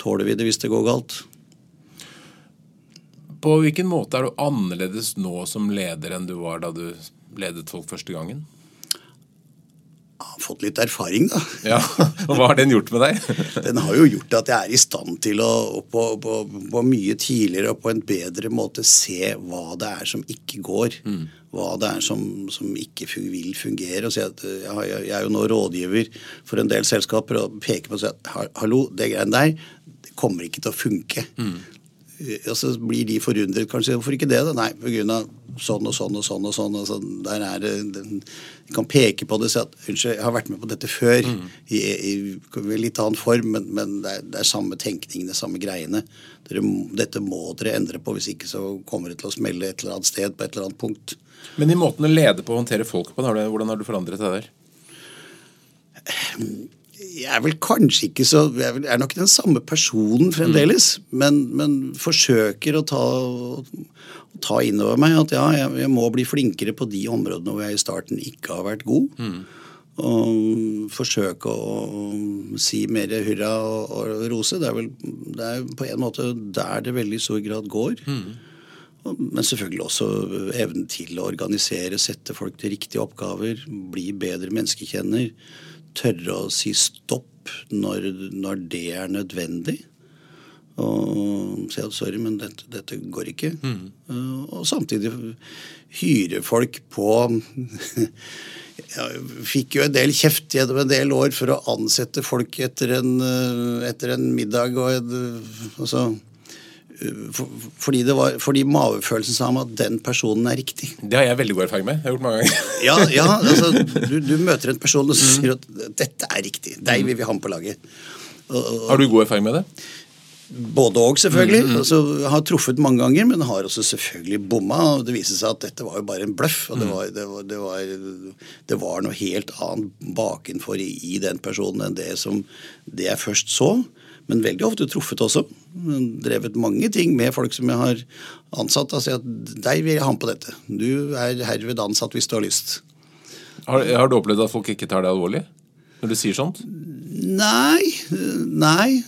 [SPEAKER 2] Tåler vi det hvis det går galt?
[SPEAKER 1] På hvilken måte er du annerledes nå som leder enn du var da du ledet folk første gangen?
[SPEAKER 2] Har fått litt erfaring, da.
[SPEAKER 1] Ja, og Hva har den gjort med deg?
[SPEAKER 2] den har jo gjort at jeg er i stand til å på, på, på, mye tidligere og på en bedre måte se hva det er som ikke går. Mm. Hva det er som, som ikke vil fungere. og si at eh, jeg, jeg, er jo nå rådgiver for en del selskaper og peker på og sier at hallo, det greiene der det kommer ikke til å funke. Mm. Og så blir de forundret kanskje. Hvorfor ikke det? da? Nei, pga sånn og sånn og sånn. og sånn. Altså, der er det, De kan peke på det og si at unnskyld, jeg har vært med på dette før. Mm. I, i, i, litt annen form, men, men det, er, det, er, samme tenkning, det er samme greiene. Dere, dette må dere endre på, hvis ikke så kommer det til å smelle et eller annet sted på et eller annet punkt.
[SPEAKER 1] Men i måten å lede på og håndtere folk på, hvordan har du forandret det der?
[SPEAKER 2] Jeg er vel kanskje ikke så Jeg er nok den samme personen fremdeles, mm. men, men, forsøker å ta ta inn over meg at ja, jeg, jeg, må bli flinkere på de områdene hvor jeg i starten ikke har vært god. Mm. Og forsøke å, å si mer hurra og, og, rose. Det er vel det er på en måte der det veldig stor grad går. Mm. Men selvfølgelig også evnen til å organisere, sette folk til riktige oppgaver, bli bedre menneskekjenner. Tørre å si stopp når, når det er nødvendig. Og si at sorry, men dette, dette går ikke. Mm. Og samtidig hyre folk på Jeg fikk jo en del kjeft gjennom en del år for å ansette folk etter en, etter en middag og en, altså, fordi, var, fordi, mavefølelsen sa meg at den personen er riktig.
[SPEAKER 1] Det har jeg veldig god erfaring med. Jeg har gjort mange ganger.
[SPEAKER 2] ja, ja altså, du, du, møter en person og sier at 'dette er riktig'. Deg vil vi ha med på laget.
[SPEAKER 1] Og, og, har du god erfaring med det?
[SPEAKER 2] Både òg, selvfølgelig. Mm, mm. Altså, har truffet mange ganger, men har også selvfølgelig bomma. og Det viser seg at dette var jo bare en bløff. og det mm. var, det, var, det, var, det var, noe helt annet bakenfor i, i, den personen enn det som det jeg først så. Men veldig ofte truffet også. Drevet mange ting med folk som jeg har ansatt. Altså at deg vil jeg ha med på dette. Du er herved ansatt hvis du har lyst.
[SPEAKER 1] Har, har du opplevd at folk ikke tar det alvorlig? når du sier sånt?
[SPEAKER 2] Nei. Nei,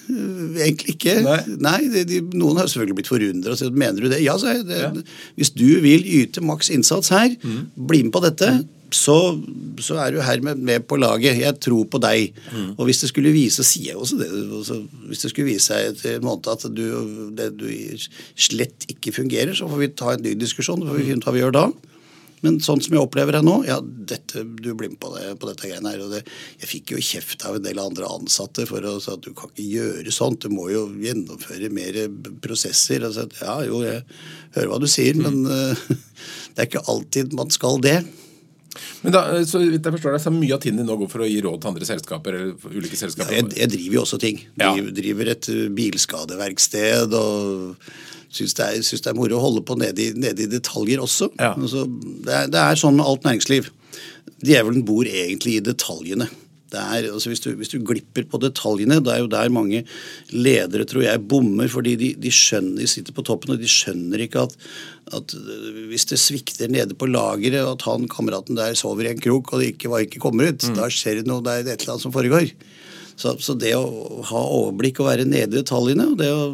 [SPEAKER 2] egentlig ikke. Nei. nei de, de, noen har selvfølgelig blitt forundret og sagt mener du det? Ja, sa jeg. Det, ja. Hvis du vil yte maks innsats her, mm. bli med på dette. Mm. Så, så, er du hermed med på laget. Jeg tror på deg. Mm. Og hvis det skulle vise sier jeg også det, også, hvis det skulle vise seg etter en måned at du, det, du slett ikke fungerer, så får vi ta en ny diskusjon. Så får vi finne ut hva vi gjør da. Men sånn som jeg opplever det nå, ja, dette, du blir med på, det, på dette greiene her. og det, Jeg fikk jo kjeft av en del andre ansatte for å si at du kan ikke gjøre sånt. Du må jo gjennomføre mer prosesser. Altså, ja, jo, jeg hører hva du sier, men uh, det er ikke alltid man skal det.
[SPEAKER 1] Men da, så jeg forstår deg, så Mye av tiden din nå går for å gi råd til andre selskaper? eller ulike selskaper?
[SPEAKER 2] Ja, jeg, jeg driver jo også ting. Ja. Driver et bilskadeverksted og syns det, det er moro å holde på nede i, nede i detaljer også. Ja. Altså, det, er, det, er, sånn med alt næringsliv. Djevelen bor egentlig i detaljene. Er, altså hvis, du, hvis, du, glipper på detaljene, det er jo der mange ledere tror jeg bommer. fordi de, de, skjønner, de sitter på toppen og de skjønner ikke at, at hvis det svikter nede på lageret, at han kameraten der sover i en krok og det ikke, ikke kommer ut, mm. da skjer det noe, det er et eller annet som foregår. Så, så, det å ha overblikk og være nede i detaljene og det å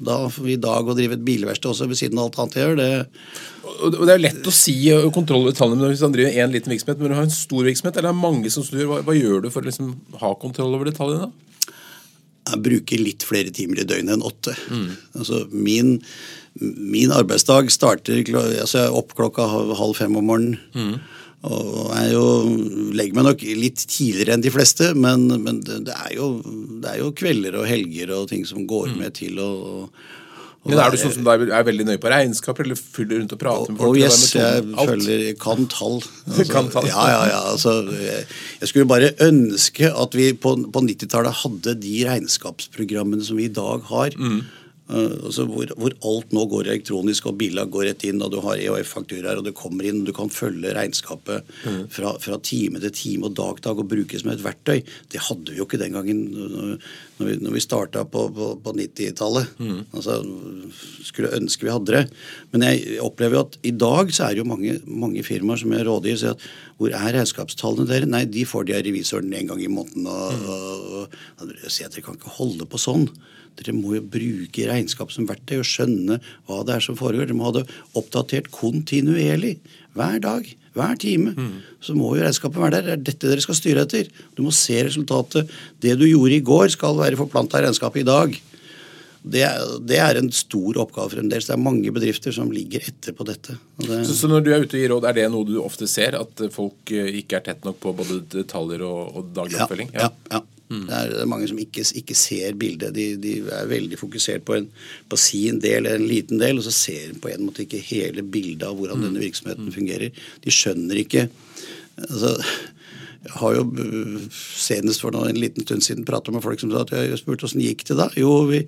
[SPEAKER 2] da i dag å drive et bilverksted også ved siden av alt annet jeg gjør, det
[SPEAKER 1] og Det er lett å si kontroll over detaljene hvis man driver én liten virksomhet, men du har en stor virksomhet, eller det er mange som snur. Hva, hva gjør du for å liksom ha kontroll over detaljene?
[SPEAKER 2] Jeg bruker litt flere timer i døgnet enn åtte. Mm. Altså min, min arbeidsdag starter altså jeg er opp klokka halv fem om morgenen. Mm. Og jeg jo, legger meg nok litt tidligere enn de fleste, men, men det, er jo, det, er jo, kvelder og helger og ting som går mm. med til å
[SPEAKER 1] men Er du sånn som er, er veldig nøye på regnskaper, eller fyller rundt og prater med folk?
[SPEAKER 2] Oh, yes, jeg følger, kan tall. Altså, kan tall. Ja, ja, ja. Altså, jeg, jeg, skulle bare ønske at vi på, på 90-tallet hadde de regnskapsprogrammene som vi i dag har. Mm altså hvor, hvor, alt nå går elektronisk, og biler går rett inn, og du har EOF-fakturaer, og det kommer inn, og du kan følge regnskapet mm. fra, fra, time til time og dag til dag og brukes som et verktøy. Det hadde vi jo ikke den gangen når vi, når vi starta på, på, på 90-tallet. Mm. Altså, skulle ønske vi hadde det. Men jeg opplever jo at i dag så er det jo mange, mange firmaer som jeg rådgir, sier at hvor er regnskapstallene dere? Nei, de får de av revisoren en gang i måneden. og, mm. og, og, og dere kan ikke holde på sånn. Dere må jo bruke regnskap som verktøy og skjønne hva det er som foregår. Dere må ha det oppdatert kontinuerlig. Hver dag, hver time. Mm. Så må jo regnskapet være der. Det er dette dere skal styre etter. Du må se resultatet. Det du gjorde i går, skal være forplanta i regnskapet i dag. Det, det, er en stor oppgave fremdeles. Det er mange bedrifter som ligger etter på dette.
[SPEAKER 1] Det... Så, så, når du er ute gir råd, er det noe du ofte ser? At folk eh, ikke er tett nok på både detaljer og, og daglig oppfølging?
[SPEAKER 2] Ja, ja, ja. Mm. Det er mange som ikke, ikke ser bildet. De, de, er veldig fokusert på, en, på, sin del eller en liten del, og så ser de på en måte ikke hele bildet av hvordan mm. denne virksomheten mm. fungerer. De skjønner ikke altså, Jeg har jo senest for en liten stund siden prata med folk som sa at jeg spurte åssen gikk det da. Jo, vi,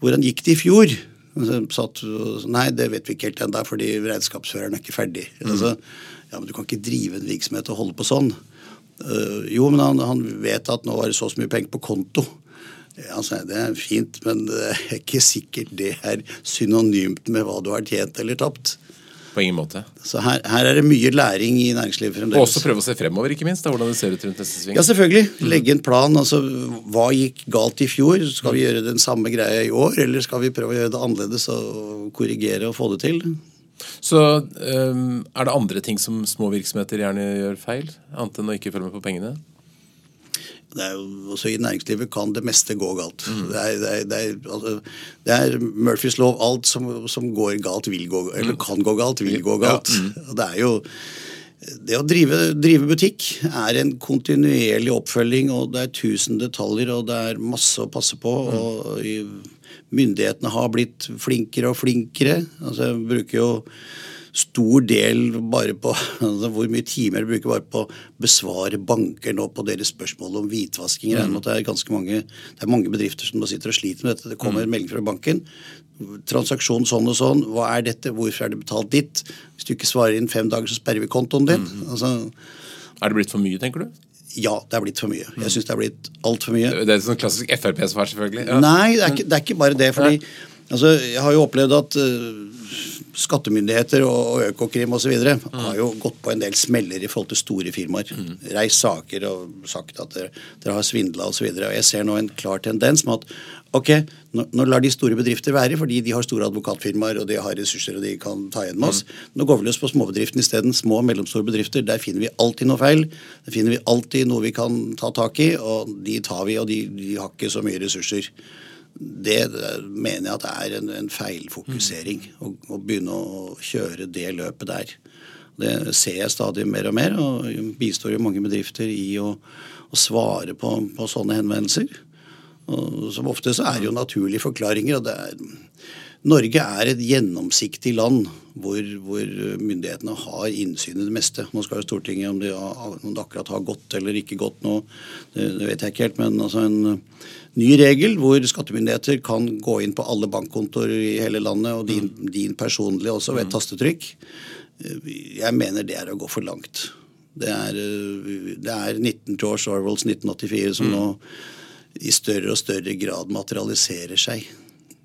[SPEAKER 2] hvordan gikk det i fjor? Satt, nei, det vet vi ikke helt ennå, fordi regnskapsføreren er ikke ferdig. Mm. Altså, ja, men Du kan ikke drive en virksomhet og holde på sånn. Uh, jo, men han, han, vet at nå var det så mye penger på konto. Ja, det er fint, men det er ikke sikkert det er synonymt med hva du har tjent eller tapt.
[SPEAKER 1] På ingen måte.
[SPEAKER 2] Så her, her er det mye læring i næringslivet fremdeles.
[SPEAKER 1] Og også prøve å se fremover, ikke minst. Da, hvordan det ser ut rundt neste sving.
[SPEAKER 2] Ja, selvfølgelig. Legge en plan. altså Hva gikk galt i fjor? Skal vi gjøre den samme greia i år, eller skal vi prøve å gjøre det annerledes og korrigere og få det til?
[SPEAKER 1] Så um, er det andre ting som små virksomheter gjerne gjør feil, annet enn å ikke følge med på pengene?
[SPEAKER 2] det er jo, også I næringslivet kan det meste gå galt. Mm. Det, er, det, er, det, er, altså, det, er, Murphys lov. Alt som, som, går galt, vil gå Eller mm. kan gå galt, vil gå galt. Ja. Mm. Det er jo det å drive, drive, butikk er en kontinuerlig oppfølging, og det er tusen detaljer, og det er masse å passe på. Mm. og Myndighetene har blitt flinkere og flinkere. Altså, jeg bruker jo stor del bare på altså Hvor mye timer jeg bruker bare på å besvare banker nå på deres spørsmål om hvitvasking. Mm. Det er ganske mange, det er mange bedrifter som sitter og sliter med dette. Det kommer en mm. melding fra banken. Transaksjon sånn og sånn. Hva er dette? Hvorfor er det betalt ditt? Hvis du ikke svarer inn fem dager, så sperrer vi kontoen din. Mm. Altså,
[SPEAKER 1] er det blitt for mye, tenker du?
[SPEAKER 2] Ja, det er blitt for mye. Jeg syns det er blitt altfor mye.
[SPEAKER 1] Det er sånn klassisk Frp-svar, selvfølgelig. Ja.
[SPEAKER 2] Nei, det er, ikke, det er, ikke, bare det. fordi altså, Jeg har jo opplevd at uh, skattemyndigheter og Økokrim osv. Mm. har jo gått på en del smeller i forhold til store firmaer. Mm. Reist saker og sagt at dere, dere har svindla osv. Jeg ser nå en klar tendens med at ok, nå, nå, lar de store bedrifter være, fordi de har store advokatfirmaer og de har ressurser og de kan ta igjen med oss. Mm. Nå går vi løs på småbedriften isteden. Små og mellomstore bedrifter. Der finner vi alltid noe feil. Der finner vi alltid noe vi kan ta tak i, og de tar vi, og de, de har ikke så mye ressurser det mener jeg at er en, en feilfokusering å, å, begynne å kjøre det løpet der. Det ser jeg stadig mer og mer, og bistår jo mange bedrifter i å, å svare på, på, sånne henvendelser. Og som ofte så er det jo naturlige forklaringer. og det er Norge er et gjennomsiktig land hvor, hvor, myndighetene har innsyn i det meste. Nå skal jo Stortinget, om det, om det akkurat har gått eller ikke gått nå, det, det, vet jeg ikke helt. Men altså en ny regel hvor skattemyndigheter kan gå inn på alle bankkontoer i hele landet, og din, mm. din personlig også, ved et mm. tastetrykk. Jeg mener det er å gå for langt. Det er, det er 19 George Orwells 1984 som mm. nå i større og større grad materialiserer seg.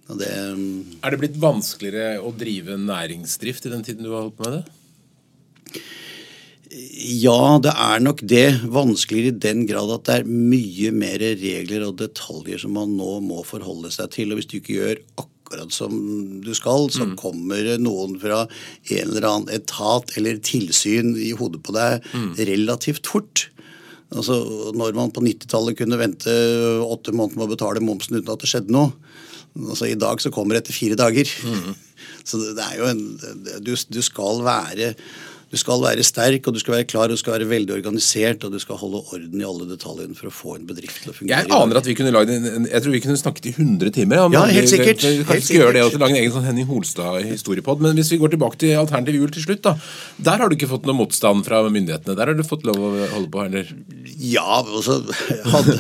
[SPEAKER 1] Det, er det blitt vanskeligere å drive næringsdrift i den tiden du har holdt på med det?
[SPEAKER 2] Ja, det er nok det. Vanskeligere i den grad at det er mye mer regler og detaljer som man nå må forholde seg til. Og hvis du ikke gjør akkurat som du skal, så mm. kommer noen fra en eller annen etat eller tilsyn i hodet på deg mm. relativt fort. Altså, Når man på 90-tallet kunne vente åtte måneder med å betale momsen uten at det skjedde noe, Altså I dag så kommer det etter fire dager. Mm. Så det, er jo en du, du skal være du skal være sterk, og du skal være klar, og du skal være veldig organisert, og du skal holde orden i alle detaljene for å få en bedrift til å fungere.
[SPEAKER 1] Jeg aner at vi kunne lagd en, Jeg tror vi kunne snakket i 100 timer.
[SPEAKER 2] Ja, helt sikkert.
[SPEAKER 1] Vi, vi, vi gjøre det og lage en egen sånn Henning Holstad-historiepod. Men hvis vi går tilbake til Alternativ jul til slutt, da. Der har du ikke fått noe motstand fra myndighetene? Der har du fått lov å holde på, eller?
[SPEAKER 2] Ja, altså hadde,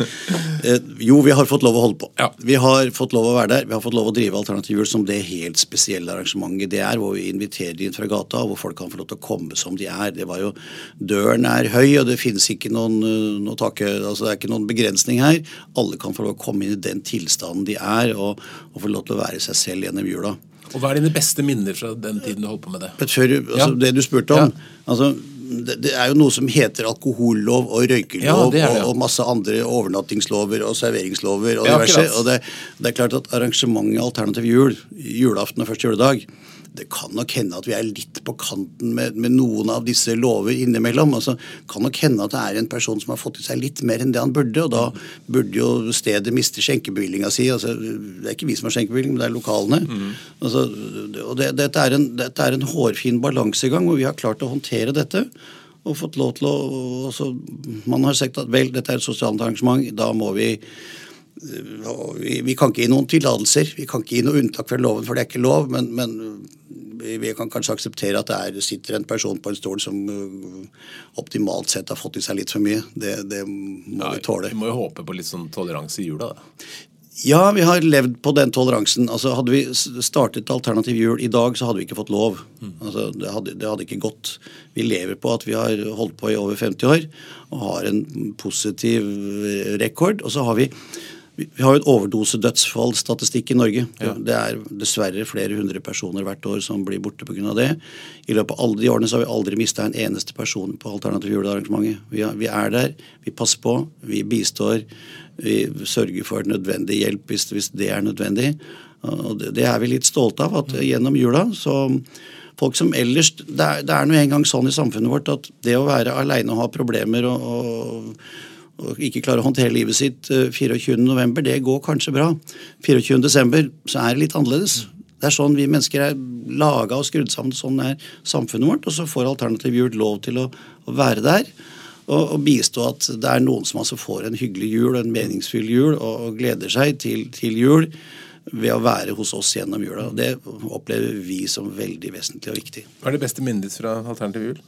[SPEAKER 2] Jo, vi har fått lov å holde på. Ja. Vi har fått lov å være der. Vi har fått lov å drive Alternativ jul som det helt spesielle arrangementet det er, hvor vi inviterer inn fra gata, hvor folk kan få lov til å komme som de er. Det var jo, Døren er høy, og det finnes ikke noen, eh, noe takke, altså det er ikke noen begrensning her. Alle kan få lov til å komme inn i den tilstanden de er, og, og få lov til å være seg selv gjennom jula.
[SPEAKER 1] Og Hva er dine beste minner fra den tiden du holdt på med det?
[SPEAKER 2] Før, altså, ja. Det du spurte om. Ja. altså det, er jo noe som heter alkohollov og røykelov ja, det det, og, masse andre overnattingslover og serveringslover og diverse. Og det, det, er klart at arrangementet Alternativ jul, julaften og første juledag, det kan nok hende at vi er litt på kanten med, med, noen av disse lover innimellom. altså kan nok hende at det er en person som har fått i seg litt mer enn det han burde, og da burde jo stedet miste skjenkebevillinga si. altså Det er ikke vi som har skjenkebevilling, men det er lokalene. Mm. Altså, og det, dette, er en, dette, er en, hårfin balansegang hvor vi har klart å håndtere dette. Og fått lov til å altså, Man har sagt at vel, dette er et sosialt arrangement, da må vi vi, vi, kan ikke gi noen tillatelser. Vi kan ikke gi noe unntak fra loven, for det er ikke lov. Men, men vi kan kanskje akseptere at det er, sitter en person på en stol som uh, optimalt sett har fått i seg litt for mye. Det, det må ja, vi tåle.
[SPEAKER 1] Vi må jo håpe på litt sånn toleranse i jula, da.
[SPEAKER 2] Ja, vi har levd på den toleransen. Altså, hadde vi startet Alternativ jul i dag, så hadde vi ikke fått lov. Mm. Altså, det, hadde, det, hadde, ikke gått. Vi lever på at vi har holdt på i over 50 år og har en positiv rekord. Og så har vi vi har jo et overdosedødsfallstatistikk i Norge. Ja. Det er dessverre flere hundre personer hvert år som blir borte pga. det. I løpet av alle de årene så har vi aldri mista en eneste person på Alternativ julearrangementet. Vi, vi, er der, vi passer på, vi bistår. Vi sørger for nødvendig hjelp hvis, hvis det er nødvendig. Og det, det, er vi litt stolte av, at gjennom jula så folk som ellers Det er, det er nå engang sånn i samfunnet vårt at det å være aleine og ha problemer og, og og ikke klarer å håndtere livet sitt 24.11., det går kanskje bra. 24.12. så er det litt annerledes. Det er sånn vi mennesker er laga og skrudd sammen, sånn er samfunnet vårt. Og så får alternativ jul lov til å, å være der og, og, bistå at det er noen som altså får en hyggelig jul og en meningsfull jul og, og gleder seg til, til, jul ved å være hos oss gjennom jula. og Det opplever vi som veldig vesentlig og viktig.
[SPEAKER 1] Hva er det beste minnet ditt fra alternativ jul?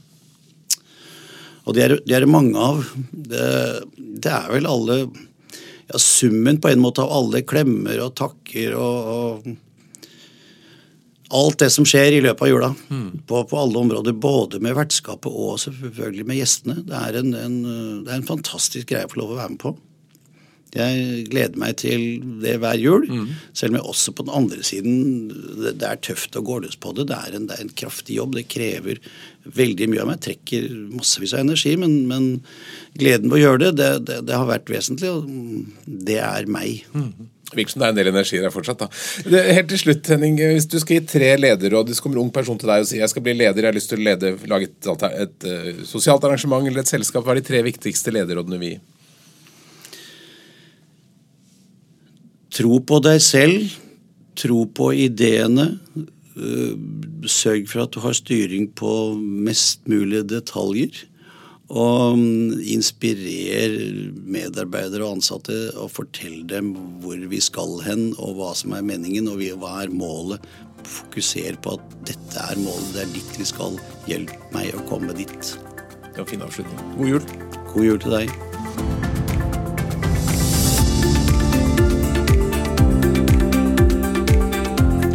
[SPEAKER 2] Og det er det er mange av. Det, det, er vel alle ja, Summen på en måte av alle klemmer og takker og, og alt det som skjer i løpet av jula. Mm. På, på, alle områder. Både med vertskapet og selvfølgelig med gjestene. Det er en, en, det er en fantastisk greie å få lov å være med på. Jeg gleder meg til det hver jul. Mm. Selv om jeg også på den andre siden det, det er tøft å gå løs på det. Det er, en, det er, en, kraftig jobb. Det krever veldig mye av meg. Trekker massevis av energi. Men, men gleden ved å gjøre det, det, det, har vært vesentlig, og det er meg. Mm.
[SPEAKER 1] Virker som det er en del energi der fortsatt. da. Det, helt til slutt, Henning. Hvis du skal gi tre lederråd, hvis det kommer en ung person til deg og sier jeg skal bli leder, jeg har lyst til å lede, lage et, et, et, et sosialt arrangement eller et selskap, hva er de tre viktigste lederrådene vi gir?
[SPEAKER 2] Tro på deg selv. Tro på ideene. Øh, sørg for at du har styring på mest mulig detaljer. Og mm, inspirer medarbeidere og ansatte og fortell dem hvor vi skal hen, og hva som er meningen, og hva er målet. Fokuser på at dette er målet, det er dit vi skal. Hjelp meg å komme dit.
[SPEAKER 1] Det var en fin avslutning. God jul.
[SPEAKER 2] God jul til deg.